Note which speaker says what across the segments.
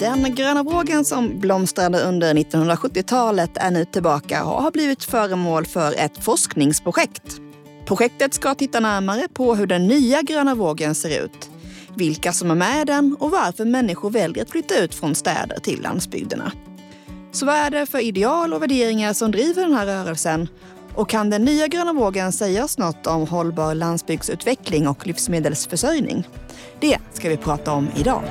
Speaker 1: Den gröna vågen som blomstrade under 1970-talet är nu tillbaka och har blivit föremål för ett forskningsprojekt. Projektet ska titta närmare på hur den nya gröna vågen ser ut, vilka som är med i den och varför människor väljer att flytta ut från städer till landsbygderna. Så vad är det för ideal och värderingar som driver den här rörelsen? Och kan den nya gröna vågen säga oss något om hållbar landsbygdsutveckling och livsmedelsförsörjning? Det ska vi prata om idag.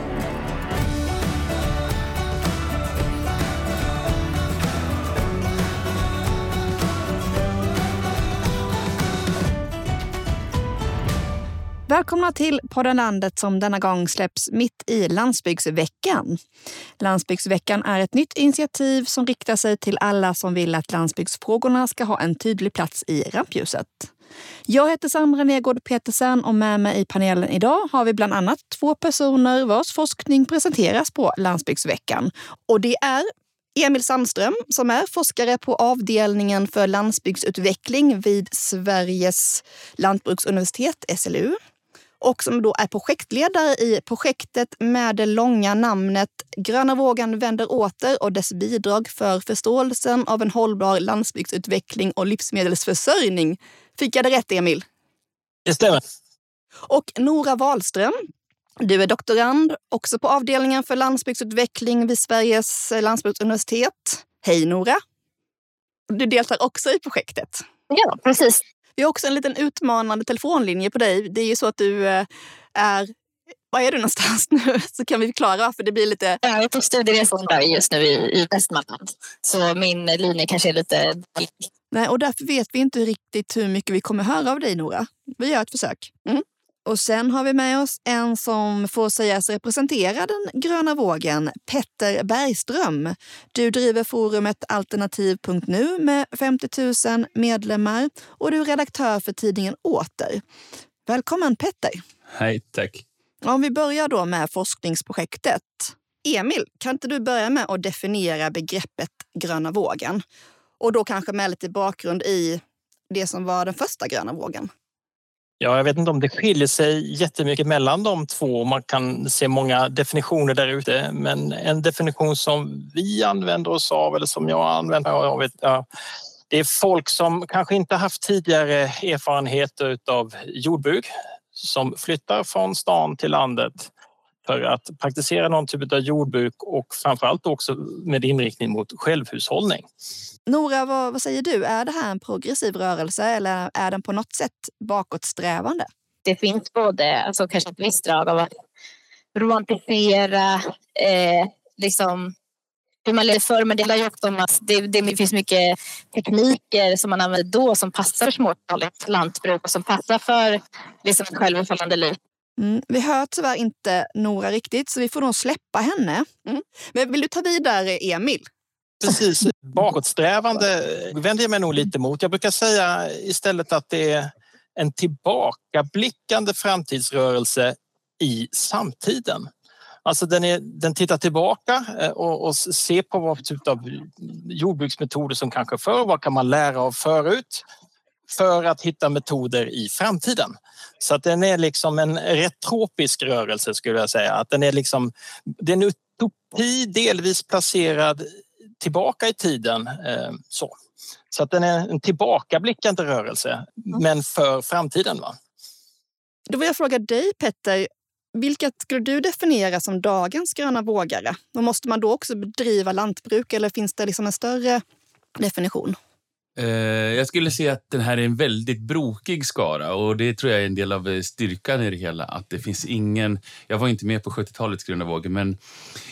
Speaker 1: Välkomna till podden Landet som denna gång släpps mitt i Landsbygdsveckan. Landsbygdsveckan är ett nytt initiativ som riktar sig till alla som vill att landsbygdsfrågorna ska ha en tydlig plats i rampljuset. Jag heter Sandra Negård Petersen och med mig i panelen idag har vi bland annat två personer vars forskning presenteras på Landsbygdsveckan. Och det är Emil Sandström som är forskare på avdelningen för landsbygdsutveckling vid Sveriges lantbruksuniversitet, SLU och som då är projektledare i projektet med det långa namnet Gröna vågen vänder åter och dess bidrag för förståelsen av en hållbar landsbygdsutveckling och livsmedelsförsörjning. Fick jag det rätt, Emil?
Speaker 2: Det stämmer.
Speaker 1: Och Nora Wahlström, du är doktorand också på avdelningen för landsbygdsutveckling vid Sveriges lantbruksuniversitet. Hej Nora! Du deltar också i projektet.
Speaker 3: Ja, precis.
Speaker 1: Vi har också en liten utmanande telefonlinje på dig. Det är ju så att du eh, är var är du någonstans nu? Så kan vi förklara varför det blir lite...
Speaker 3: Jag är på studieresa just nu i, i Västmanland. Så min linje kanske är lite...
Speaker 1: Nej, och därför vet vi inte riktigt hur mycket vi kommer höra av dig, Nora. Vi gör ett försök. Mm. Och sen har vi med oss en som får sägas representera den gröna vågen, Petter Bergström. Du driver forumet Alternativ.nu med 50 000 medlemmar och du är redaktör för tidningen Åter. Välkommen Petter!
Speaker 4: Hej, tack.
Speaker 1: Om vi börjar då med forskningsprojektet. Emil, kan inte du börja med att definiera begreppet gröna vågen? Och då kanske med lite bakgrund i det som var den första gröna vågen.
Speaker 2: Ja, jag vet inte om det skiljer sig jättemycket mellan de två. Man kan se många definitioner där ute, men en definition som vi använder oss av eller som jag använder av ja, det är folk som kanske inte haft tidigare erfarenheter av jordbruk som flyttar från stan till landet för att praktisera någon typ av jordbruk och framförallt också med inriktning mot självhushållning.
Speaker 1: Nora, vad, vad, säger du? Är det här en progressiv rörelse eller är den på något sätt bakåtsträvande?
Speaker 3: Det finns både alltså, kanske ett visst drag av att romantisera eh, liksom, hur man levde förr, men det handlar ju också om att det, det, finns mycket tekniker som man använder då som passar för småskaligt lantbruk och som passar för liksom, självhushållande liv.
Speaker 1: Mm, vi hör tyvärr inte Nora riktigt, så vi får nog släppa henne. Mm. Men vill du ta vidare, Emil?
Speaker 2: Precis. Bakåtsträvande vänder jag mig nog lite mot. Jag brukar säga istället att det är en tillbakablickande framtidsrörelse i samtiden. Alltså den, är, den tittar tillbaka eh, och, och ser på vad typ av jordbruksmetoder som kanske förr, vad kan man lära av förut? För att hitta metoder i framtiden. Så att den är liksom en retropisk rörelse skulle jag säga. Att den är liksom, det är en utopi delvis placerad tillbaka i tiden. Eh, så. så att den är en tillbakablickande rörelse, mm. men för framtiden. Va?
Speaker 1: Då vill jag fråga dig Petter, vilka skulle du definiera som dagens gröna vågare? Och måste man då också bedriva lantbruk eller finns det liksom en större definition?
Speaker 4: Eh, jag skulle säga att den här är en väldigt brokig skara och det tror jag är en del av eh, styrkan i det hela. Att det finns ingen, jag var inte med på 70-talets gröna våg, men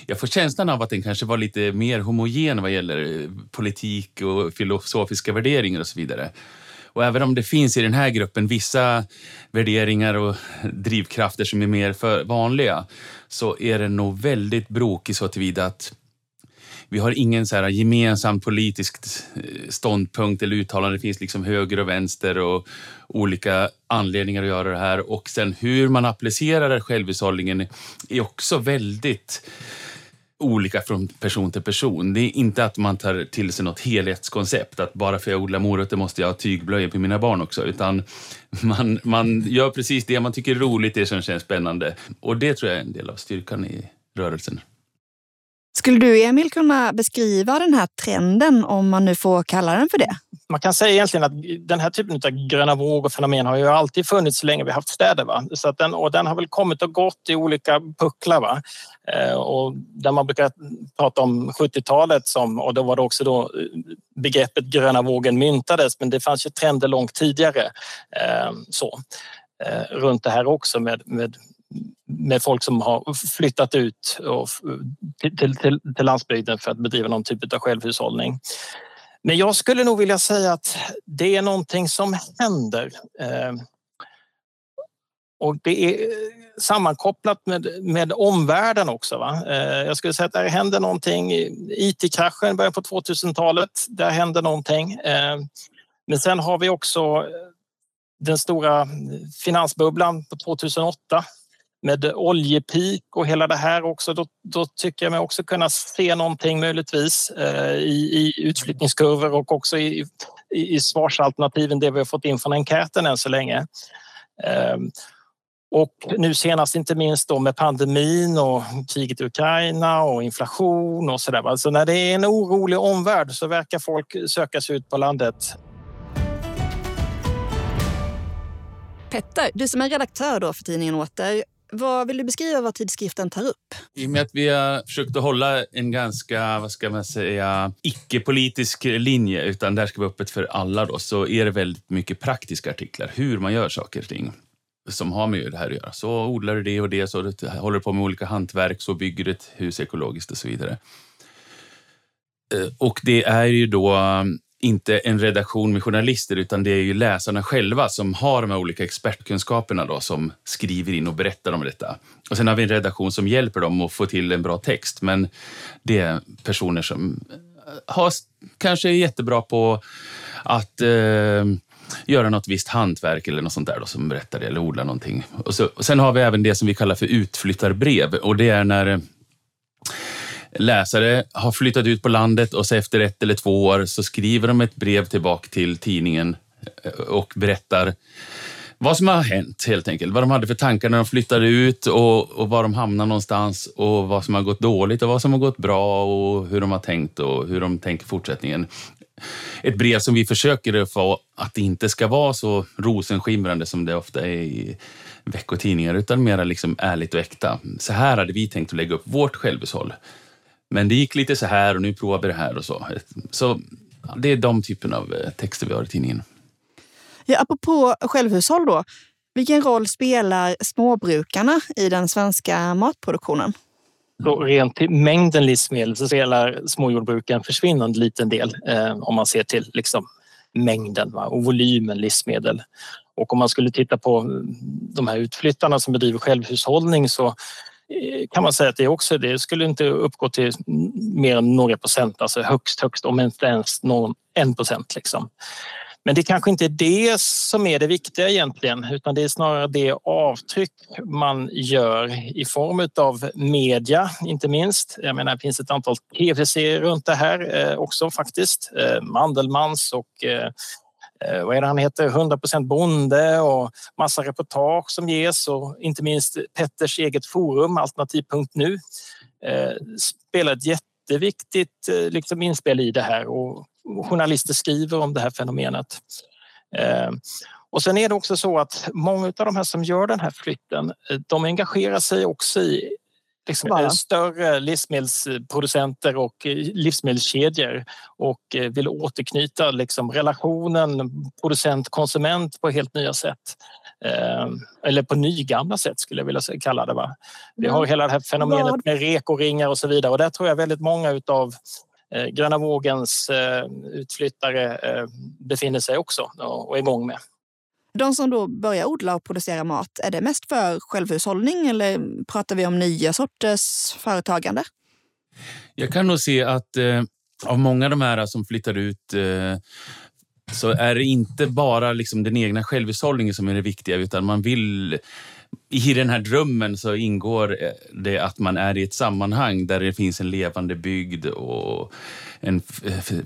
Speaker 4: jag får känslan av att den kanske var lite mer homogen vad gäller eh, politik och filosofiska värderingar och så vidare. Och även om det finns i den här gruppen vissa värderingar och drivkrafter som är mer vanliga så är den nog väldigt brokig så tillvida att vi har ingen så här gemensam politisk eh, ståndpunkt eller uttalande. Det finns liksom höger och vänster och olika anledningar att göra det här. Och sen hur man applicerar självhushållningen är också väldigt olika från person till person. Det är inte att man tar till sig något helhetskoncept, att bara för att jag odlar morötter måste jag ha tygblöjor på mina barn också, utan man, man gör precis det man tycker är roligt, det som känns spännande. Och det tror jag är en del av styrkan i rörelsen.
Speaker 1: Skulle du, Emil, kunna beskriva den här trenden, om man nu får kalla den för det?
Speaker 2: Man kan säga egentligen att den här typen av gröna vågor-fenomen har ju alltid funnits så länge vi haft städer. Va? Så att den, och den har väl kommit och gått i olika pucklar. Va? Eh, och där man brukar prata om 70-talet som, och då var det också då eh, begreppet gröna vågen myntades, men det fanns ju trender långt tidigare. Eh, så, eh, runt det här också med, med med folk som har flyttat ut och, till, till, till landsbygden för att bedriva någon typ av självhushållning. Men jag skulle nog vilja säga att det är någonting som händer. Eh, och det är eh, sammankopplat med, med omvärlden också. Va? Eh, jag skulle säga att det händer någonting. IT-kraschen i början på 2000-talet, där händer någonting. Eh, men sen har vi också eh, den stora finansbubblan på 2008 med oljepik och hela det här också, då, då, tycker jag mig också kunna se någonting möjligtvis eh, i, i utflyttningskurvor och också i, i, i svarsalternativen, det vi har fått in från enkäten än så länge. Eh, och nu senast inte minst då med pandemin och kriget i Ukraina och inflation och så där. Så när det är en orolig omvärld så verkar folk söka sig ut på landet.
Speaker 1: Petter, du som är redaktör då för tidningen Åter, vad vill du beskriva vad tidskriften tar upp?
Speaker 4: I och med att vi har försökt att hålla en ganska, vad ska man säga, icke-politisk linje, utan där ska vara öppet för alla då, så är det väldigt mycket praktiska artiklar, hur man gör saker och ting som har med det här att göra. Så odlar du det och det, så håller du på med olika hantverk, så bygger du ett hus ekologiskt och så vidare. Eh, och det är ju då inte en redaktion med journalister utan det är ju läsarna själva som har de här olika expertkunskaperna då, som skriver in och berättar om detta. Och sen har vi en redaktion som hjälper dem att få till en bra text. Men det är personer som eh, har, kanske är jättebra på att eh, göra något visst hantverk eller något sånt där då, som berättar det, eller odla någonting. Och, så, och sen har vi även det som vi kallar för utflyttarbrev och det är när läsare har flyttat ut på landet och så efter ett eller två år så skriver de ett brev tillbaka till tidningen eh, och berättar vad som har hänt helt enkelt. Vad de hade för tankar när de flyttade ut och, och var de hamnade någonstans och vad som har gått dåligt och vad som har gått bra och hur de har tänkt och hur de tänker fortsättningen. Ett brev som vi försöker få att det inte ska vara så rosenskimrande som det ofta är i veckotidningar utan mer liksom ärligt och äkta. Så här hade vi tänkt att lägga upp vårt självhushåll. Men det gick lite så här och nu provar vi det här och så. Så det är de typen av eh, texter vi har i tidningen.
Speaker 1: Ja, apropå självhushåll då. Vilken roll spelar småbrukarna i den svenska matproduktionen?
Speaker 2: Så rent till mängden livsmedel så spelar småjordbruken en försvinnande liten del eh, om man ser till liksom, mängden va, och volymen livsmedel. Och om man skulle titta på de här utflyttarna som bedriver självhushållning så Eh, kan man säga att det också det skulle inte uppgå till mer än några procent, alltså högst, högst om inte ens någon, en procent. Liksom. Men det kanske inte är det som är det viktiga egentligen, utan det är snarare det avtryck man gör i form av media, inte minst. Jag menar, det finns ett antal tv-serier runt det här eh, också faktiskt. Eh, Mandelmans och eh, Eh, vad är det han heter, 100% bonde och massa reportage som ges och inte minst Petters eget forum Alternativ.nu eh, spelar ett jätteviktigt eh, liksom, inspel i det här och journalister skriver om det här fenomenet. Och sen är det också så att många av de här som gör den här flytten, de engagerar sig också i liksom, Bara. större livsmedelsproducenter och eh, livsmedelskedjor och eh, vill återknyta liksom, relationen producent-konsument på helt nya sätt. Eh, eller på nygamla sätt skulle jag vilja kalla det. Va? Vi har hela det här fenomenet med rekoringar och så vidare och där tror jag väldigt många utav Gröna vågens utflyttare befinner sig också och är igång med.
Speaker 1: De som då börjar odla och producera mat, är det mest för självhushållning eller pratar vi om nya sorters företagande?
Speaker 4: Jag kan nog se att eh, av många av de här som flyttar ut eh, så är det inte bara liksom den egna självhushållningen som är det viktiga, utan man vill i den här drömmen så ingår eh, det att man är i ett sammanhang där det finns en levande bygd och en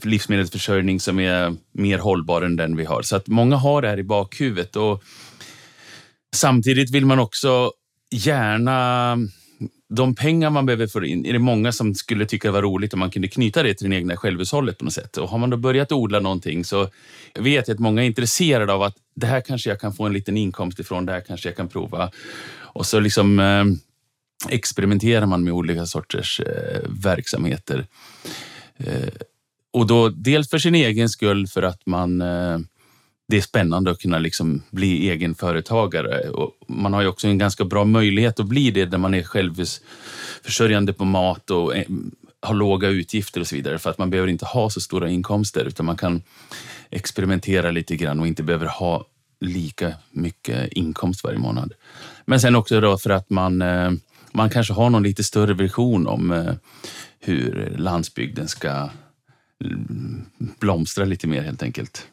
Speaker 4: livsmedelsförsörjning som är mer hållbar än den vi har. Så att många har det här i bakhuvudet. Och samtidigt vill man också gärna de pengar man behöver få in, är det många som skulle tycka det var roligt om man kunde knyta det till det egna självhushållet på något sätt. Och har man då börjat odla någonting så vet jag att många är intresserade av att det här kanske jag kan få en liten inkomst ifrån, det här kanske jag kan prova. Och så liksom eh, experimenterar man med olika sorters eh, verksamheter. Eh, och då dels för sin egen skull för att man eh, det är spännande att kunna liksom bli egenföretagare. Och man har ju också en ganska bra möjlighet att bli det när man är självförsörjande på mat och eh, har låga utgifter och så vidare. För att man behöver inte ha så stora inkomster utan man kan experimentera lite grann och inte behöver ha lika mycket inkomst varje månad. Men sen också då för att man, eh, man kanske har någon lite större vision om eh, hur landsbygden ska mm, blomstra lite mer helt enkelt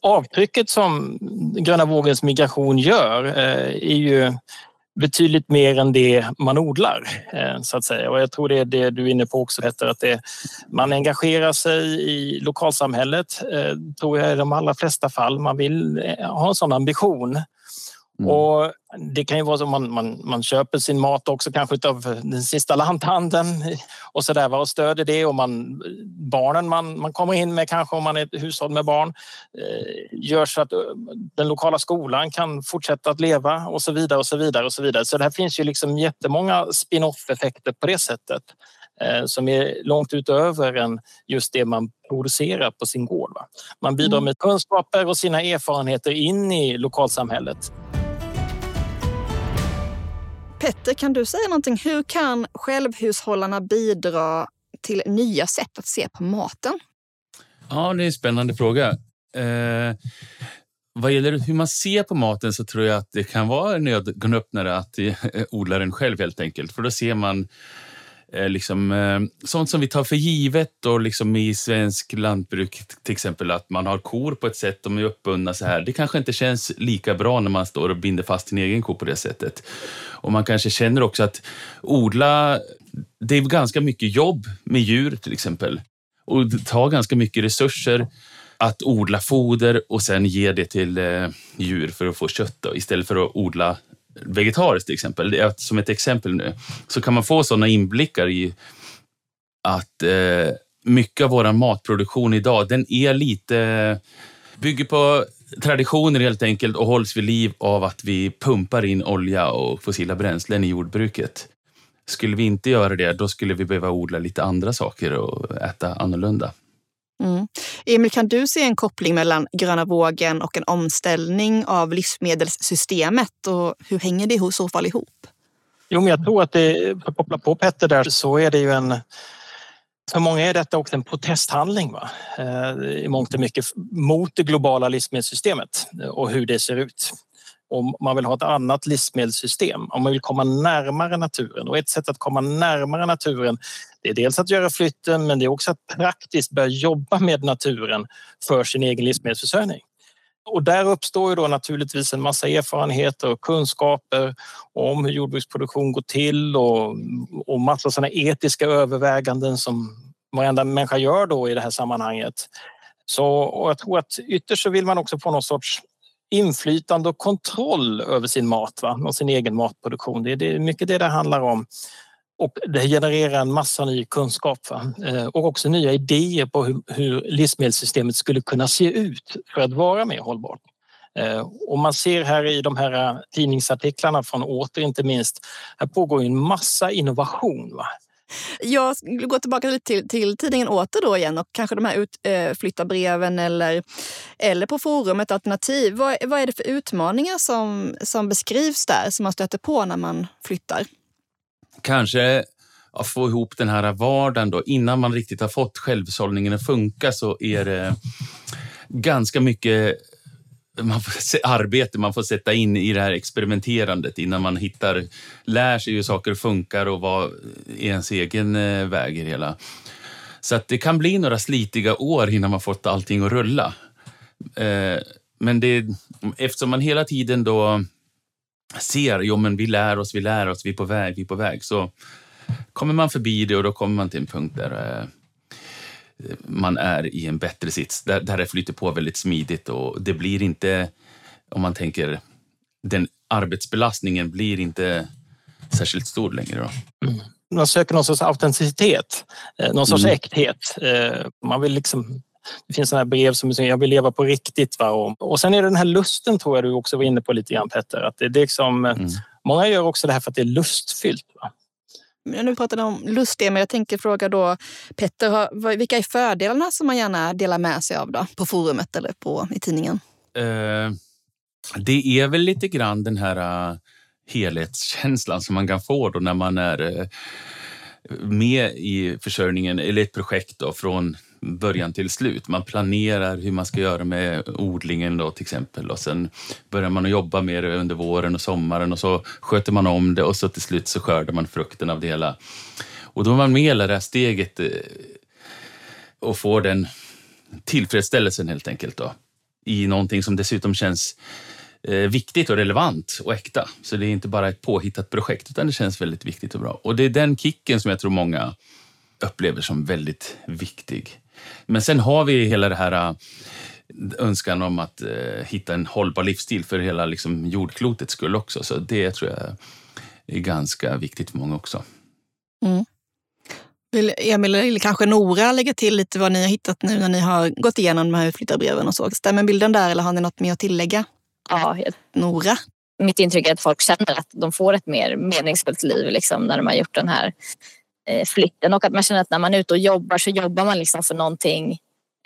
Speaker 2: avtrycket som gröna vågens migration gör eh, är ju betydligt mer än det man odlar. Eh, så att säga. Och jag tror det är det du är inne på också Petter, att det, man engagerar sig i lokalsamhället, eh, tror jag i de allra flesta fall. Man vill ha en sån ambition. Mm. Och det kan ju vara så att man, man, man köper sin mat också kanske av den sista lanthandeln och så där och stöder det och man, barnen man, man kommer in med kanske om man är ett hushåll med barn eh, gör så att eh, den lokala skolan kan fortsätta att leva och så vidare och så vidare och så vidare. Så det finns ju liksom jättemånga spin-off effekter på det sättet eh, som är långt utöver än just det man producerar på sin gård. Va? Man bidrar mm. med kunskaper och sina erfarenheter in i lokalsamhället.
Speaker 1: Petter, kan du säga någonting? Hur kan självhushållarna bidra till nya sätt att se på maten?
Speaker 4: Ja, det är en spännande fråga. Eh, vad gäller hur man ser på maten så tror jag att det kan vara en ögonöppnare att eh, odla den själv helt enkelt. För då ser man Eh, liksom, eh, sånt som vi tar för givet och liksom i svensk lantbruk, till exempel att man har kor på ett sätt, de är uppbundna så här. Det kanske inte känns lika bra när man står och binder fast sin egen ko på det sättet. Och man kanske känner också att odla, det är ganska mycket jobb med djur till exempel. Och det tar ganska mycket resurser att odla foder och sen ge det till eh, djur för att få kött då, istället för att odla vegetariskt till exempel, som ett exempel nu, så kan man få sådana inblickar i att eh, mycket av vår matproduktion idag, den är lite, bygger på traditioner helt enkelt och hålls vid liv av att vi pumpar in olja och fossila bränslen i jordbruket. Skulle vi inte göra det, då skulle vi behöva odla lite andra saker och äta annorlunda.
Speaker 1: Mm. Emil, kan du se en koppling mellan gröna vågen och en omställning av livsmedelssystemet? Och hur hänger det i så fall ihop?
Speaker 2: Jo, men jag tror att det, för att koppla på Petter där, så är det ju en för många är detta också en protesthandling va? Eh, I mångt och mycket mot det globala livsmedelssystemet eh, och hur det ser ut om man vill ha ett annat livsmedelssystem, om man vill komma närmare naturen. Och ett sätt att komma närmare naturen det är dels att göra flytten men det är också att praktiskt börja jobba med naturen för sin egen livsmedelsförsörjning. Och där uppstår ju då naturligtvis en massa erfarenheter och kunskaper om hur jordbruksproduktion går till och, och massa sådana etiska överväganden som varenda människa gör då i det här sammanhanget. Så och jag tror att ytterst så vill man också få någon sorts inflytande och kontroll över sin mat va? och sin egen matproduktion. Det är, mycket det det handlar om. Och det genererar en massa ny kunskap va? Eh, och också nya idéer på hur, hur livsmedelssystemet skulle kunna se ut för att vara mer hållbart. Eh, och man ser här i de här tidningsartiklarna från Åter inte minst, här pågår en massa innovation. Va?
Speaker 1: Jag går tillbaka lite till, till tidningen Åter då igen och kanske de här utflyttarbreven eh, eller, eller på forumet Alternativ. Vad, vad är det för utmaningar som, som beskrivs där som man stöter på när man flyttar?
Speaker 4: Kanske att få ihop den här vardagen då. Innan man riktigt har fått självhushållningen att funka så är det ganska mycket man får, arbete man får sätta in i det här experimenterandet innan man hittar, lär sig hur saker funkar och vad är ens egen eh, väg i det hela. Så att det kan bli några slitiga år innan man fått allting att rulla. Eh, men det, eftersom man hela tiden då ser, jo men vi lär oss, vi lär oss, vi är på väg, vi är på väg, så kommer man förbi det och då kommer man till en punkt där eh, man är i en bättre sits. Där, där det flyter på väldigt smidigt och det blir inte, om man tänker, den arbetsbelastningen blir inte särskilt stor längre. Då.
Speaker 2: Mm. Man söker någon sorts autenticitet, eh, någon sorts mm. äkthet. Eh, man vill liksom det finns sådana brev som jag vill leva på riktigt. Va? Och, och sen är det den här lusten tror jag du också var inne på lite grann Petter. Att det, det är liksom, mm. Många gör också det här för att det är lustfyllt. Va?
Speaker 1: Nu pratade om lust, men jag tänker fråga då Petter, vilka är fördelarna som man gärna delar med sig av då, på forumet eller på, i tidningen? Eh,
Speaker 4: det är väl lite grann den här uh, helhetskänslan som man kan få då när man är uh, med i försörjningen eller ett projekt då, från början till slut. Man planerar hur man ska göra med odlingen då till exempel och sen börjar man att jobba med det under våren och sommaren och så sköter man om det och så till slut så skördar man frukten av det hela. Och då är man med hela det här steget eh, och får den tillfredsställelsen helt enkelt då i någonting som dessutom känns eh, viktigt och relevant och äkta. Så det är inte bara ett påhittat projekt utan det känns väldigt viktigt och bra. Och det är den kicken som jag tror många upplever som väldigt viktig. Men sen har vi hela det här äh, önskan om att eh, hitta en hållbar livsstil för hela liksom, jordklotets skull också. Så det tror jag är ganska viktigt för många också.
Speaker 1: Mm. Vill Emil eller kanske Nora lägga till lite vad ni har hittat nu när ni har gått igenom de här utflyttarbreven och så? Stämmer bilden där eller har ni något mer att tillägga?
Speaker 3: Ja,
Speaker 1: Nora?
Speaker 3: Mitt intryck är att folk känner att de får ett mer meningsfullt liv liksom, när de har gjort den här Eh, flytten och att man känner att när man är ute och jobbar så jobbar man liksom för någonting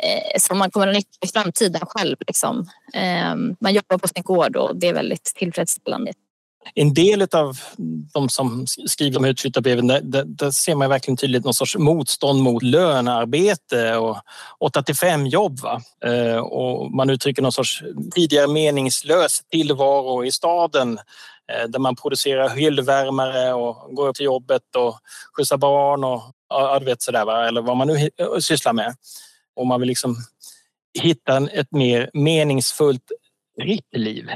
Speaker 3: eh, som man kommer att nyttja i framtiden själv. Liksom. Ehm, man jobbar på sin gård och det är väldigt tillfredsställande.
Speaker 2: En del av de som skriver om utflyttarbreven, där, där ser man verkligen tydligt någon sorts motstånd mot lönearbete och 8 till 5 jobb. Va? Eh, och man uttrycker någon sorts tidigare meningslös tillvaro i staden Eh, där man producerar hyllvärmare och går upp till jobbet och skjutsar barn och ja, du vet sådär, va? eller vad man nu eh, sysslar med. Och man vill liksom hitta ett mer meningsfullt fritt liv.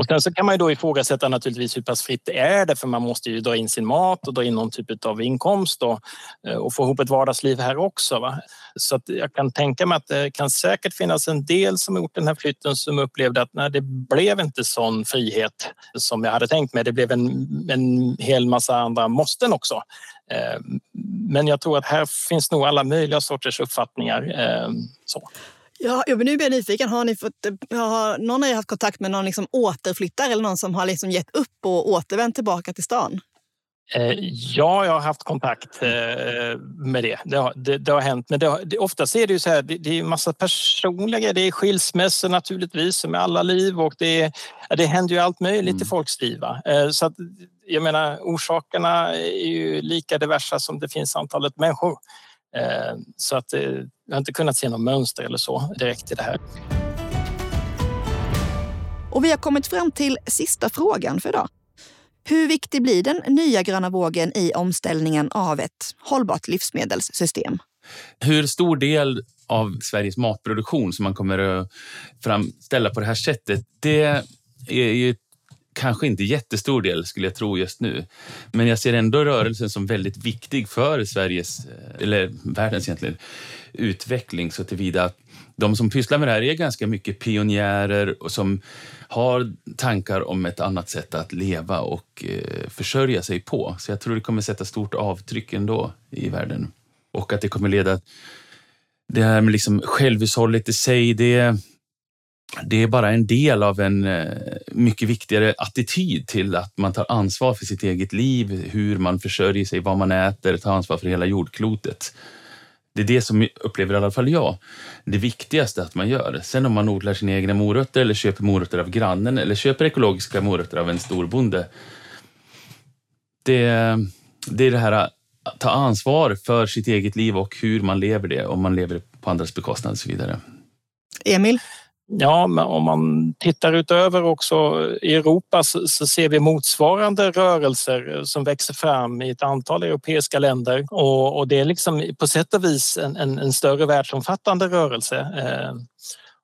Speaker 2: Och sen så kan man ju då ifrågasätta naturligtvis hur pass fritt det är det för man måste ju dra in sin mat och dra in någon typ av inkomst och, eh, och få ihop ett vardagsliv här också. Va? Så att jag kan tänka mig att det kan säkert finnas en del som gjort den här flytten som upplevde att nej, det blev inte sån frihet som jag hade tänkt mig. Det blev en, en hel massa andra måsten också. Eh, men jag tror att här finns nog alla möjliga sorters uppfattningar. Eh, så.
Speaker 1: Ja, nu blir jag nyfiken. Har, ni fått, har någon av er haft kontakt med någon liksom återflyttare eller någon som har liksom gett upp och återvänt tillbaka till stan?
Speaker 2: Eh, ja, jag har haft kontakt eh, med det. Det har, det, det har hänt. Men det har, det, oftast är det ju så här, det, det är en massa personliga. Det är skilsmässor naturligtvis, som i alla liv och det, det händer ju allt möjligt mm. i folks liv. Eh, så att, jag menar, orsakerna är ju lika diversa som det finns antalet människor. Så att jag har inte kunnat se något mönster eller så direkt i det här.
Speaker 1: Och vi har kommit fram till sista frågan för idag. Hur viktig blir den nya gröna vågen i omställningen av ett hållbart livsmedelssystem?
Speaker 4: Hur stor del av Sveriges matproduktion som man kommer att framställa på det här sättet, det är ju kanske inte jättestor del skulle jag tro just nu. Men jag ser ändå rörelsen som väldigt viktig för Sveriges, eh, eller världens egentligen, utveckling så tillvida att de som pysslar med det här är ganska mycket pionjärer och som har tankar om ett annat sätt att leva och eh, försörja sig på. Så jag tror det kommer sätta stort avtryck ändå i världen. Och att det kommer leda... Det här med liksom självhushållet i sig, det, det är bara en del av en eh, mycket viktigare attityd till att man tar ansvar för sitt eget liv, hur man försörjer sig, vad man äter, tar ansvar för hela jordklotet. Det är det som upplever i alla fall jag, det viktigaste att man gör. Sen om man odlar sina egna morötter eller köper morötter av grannen eller köper ekologiska morötter av en storbonde. Det, det är det här att ta ansvar för sitt eget liv och hur man lever det, om man lever på andras bekostnad och så vidare.
Speaker 1: Emil?
Speaker 2: Ja, men om man tittar utöver också i Europa så, så, ser vi motsvarande rörelser som växer fram i ett antal europeiska länder och, och det är liksom på sätt och vis en, en, en större världsomfattande rörelse. Eh,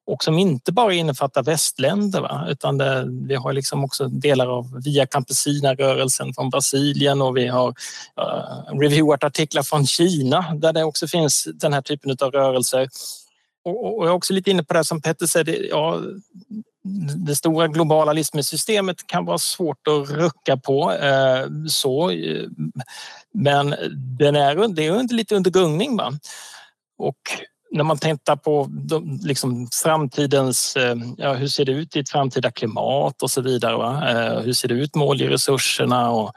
Speaker 2: och som inte bara innefattar västländer va? utan det, vi har liksom också delar av Via Campesina-rörelsen från Brasilien och vi har eh, reviewat artiklar från Kina där det också finns den här typen av rörelser och, och jag är också lite inne på det som Petter säger, ja, det stora globala livsmedelssystemet kan vara svårt att rucka på. Eh, så, men den är, det är lite under gungning. Va? Och när man tänker på de, liksom framtidens, eh, ja, hur ser det ut i ett framtida klimat och så vidare. Va? Eh, hur ser det ut med oljeresurserna och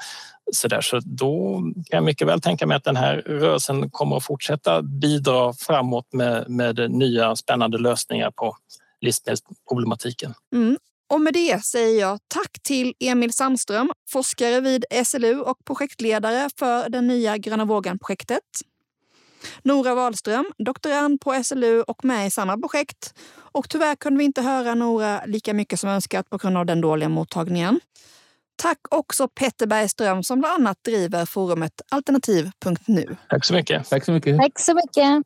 Speaker 2: så där. Så då kan jag mycket väl tänka mig att den här rörelsen kommer att fortsätta bidra framåt med, med nya spännande lösningar på livsmedelsproblematiken.
Speaker 1: Mm. Och med det säger jag tack till Emil Sandström, forskare vid SLU och projektledare för den nya Gröna vågen-projektet. Nora Wahlström, doktorand på SLU och med i samma projekt. Och tyvärr kunde vi inte höra Nora lika mycket som önskat på grund av den dåliga mottagningen. Tack också Petter Bergström som bland annat driver forumet alternativ.nu.
Speaker 2: Tack så mycket.
Speaker 4: Tack så mycket.
Speaker 3: Tack så mycket.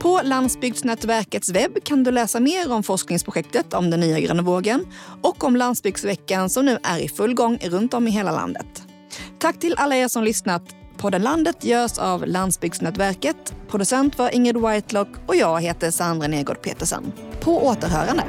Speaker 1: På Landsbygdsnätverkets webb kan du läsa mer om forskningsprojektet om den nya gröna vågen och om landsbygdsveckan som nu är i full gång runt om i hela landet. Tack till alla er som lyssnat. Podden Landet görs av Landsbygdsnätverket. Producent var Ingrid Whitelock och jag heter Sandra Nergård Petersen. På återhörande.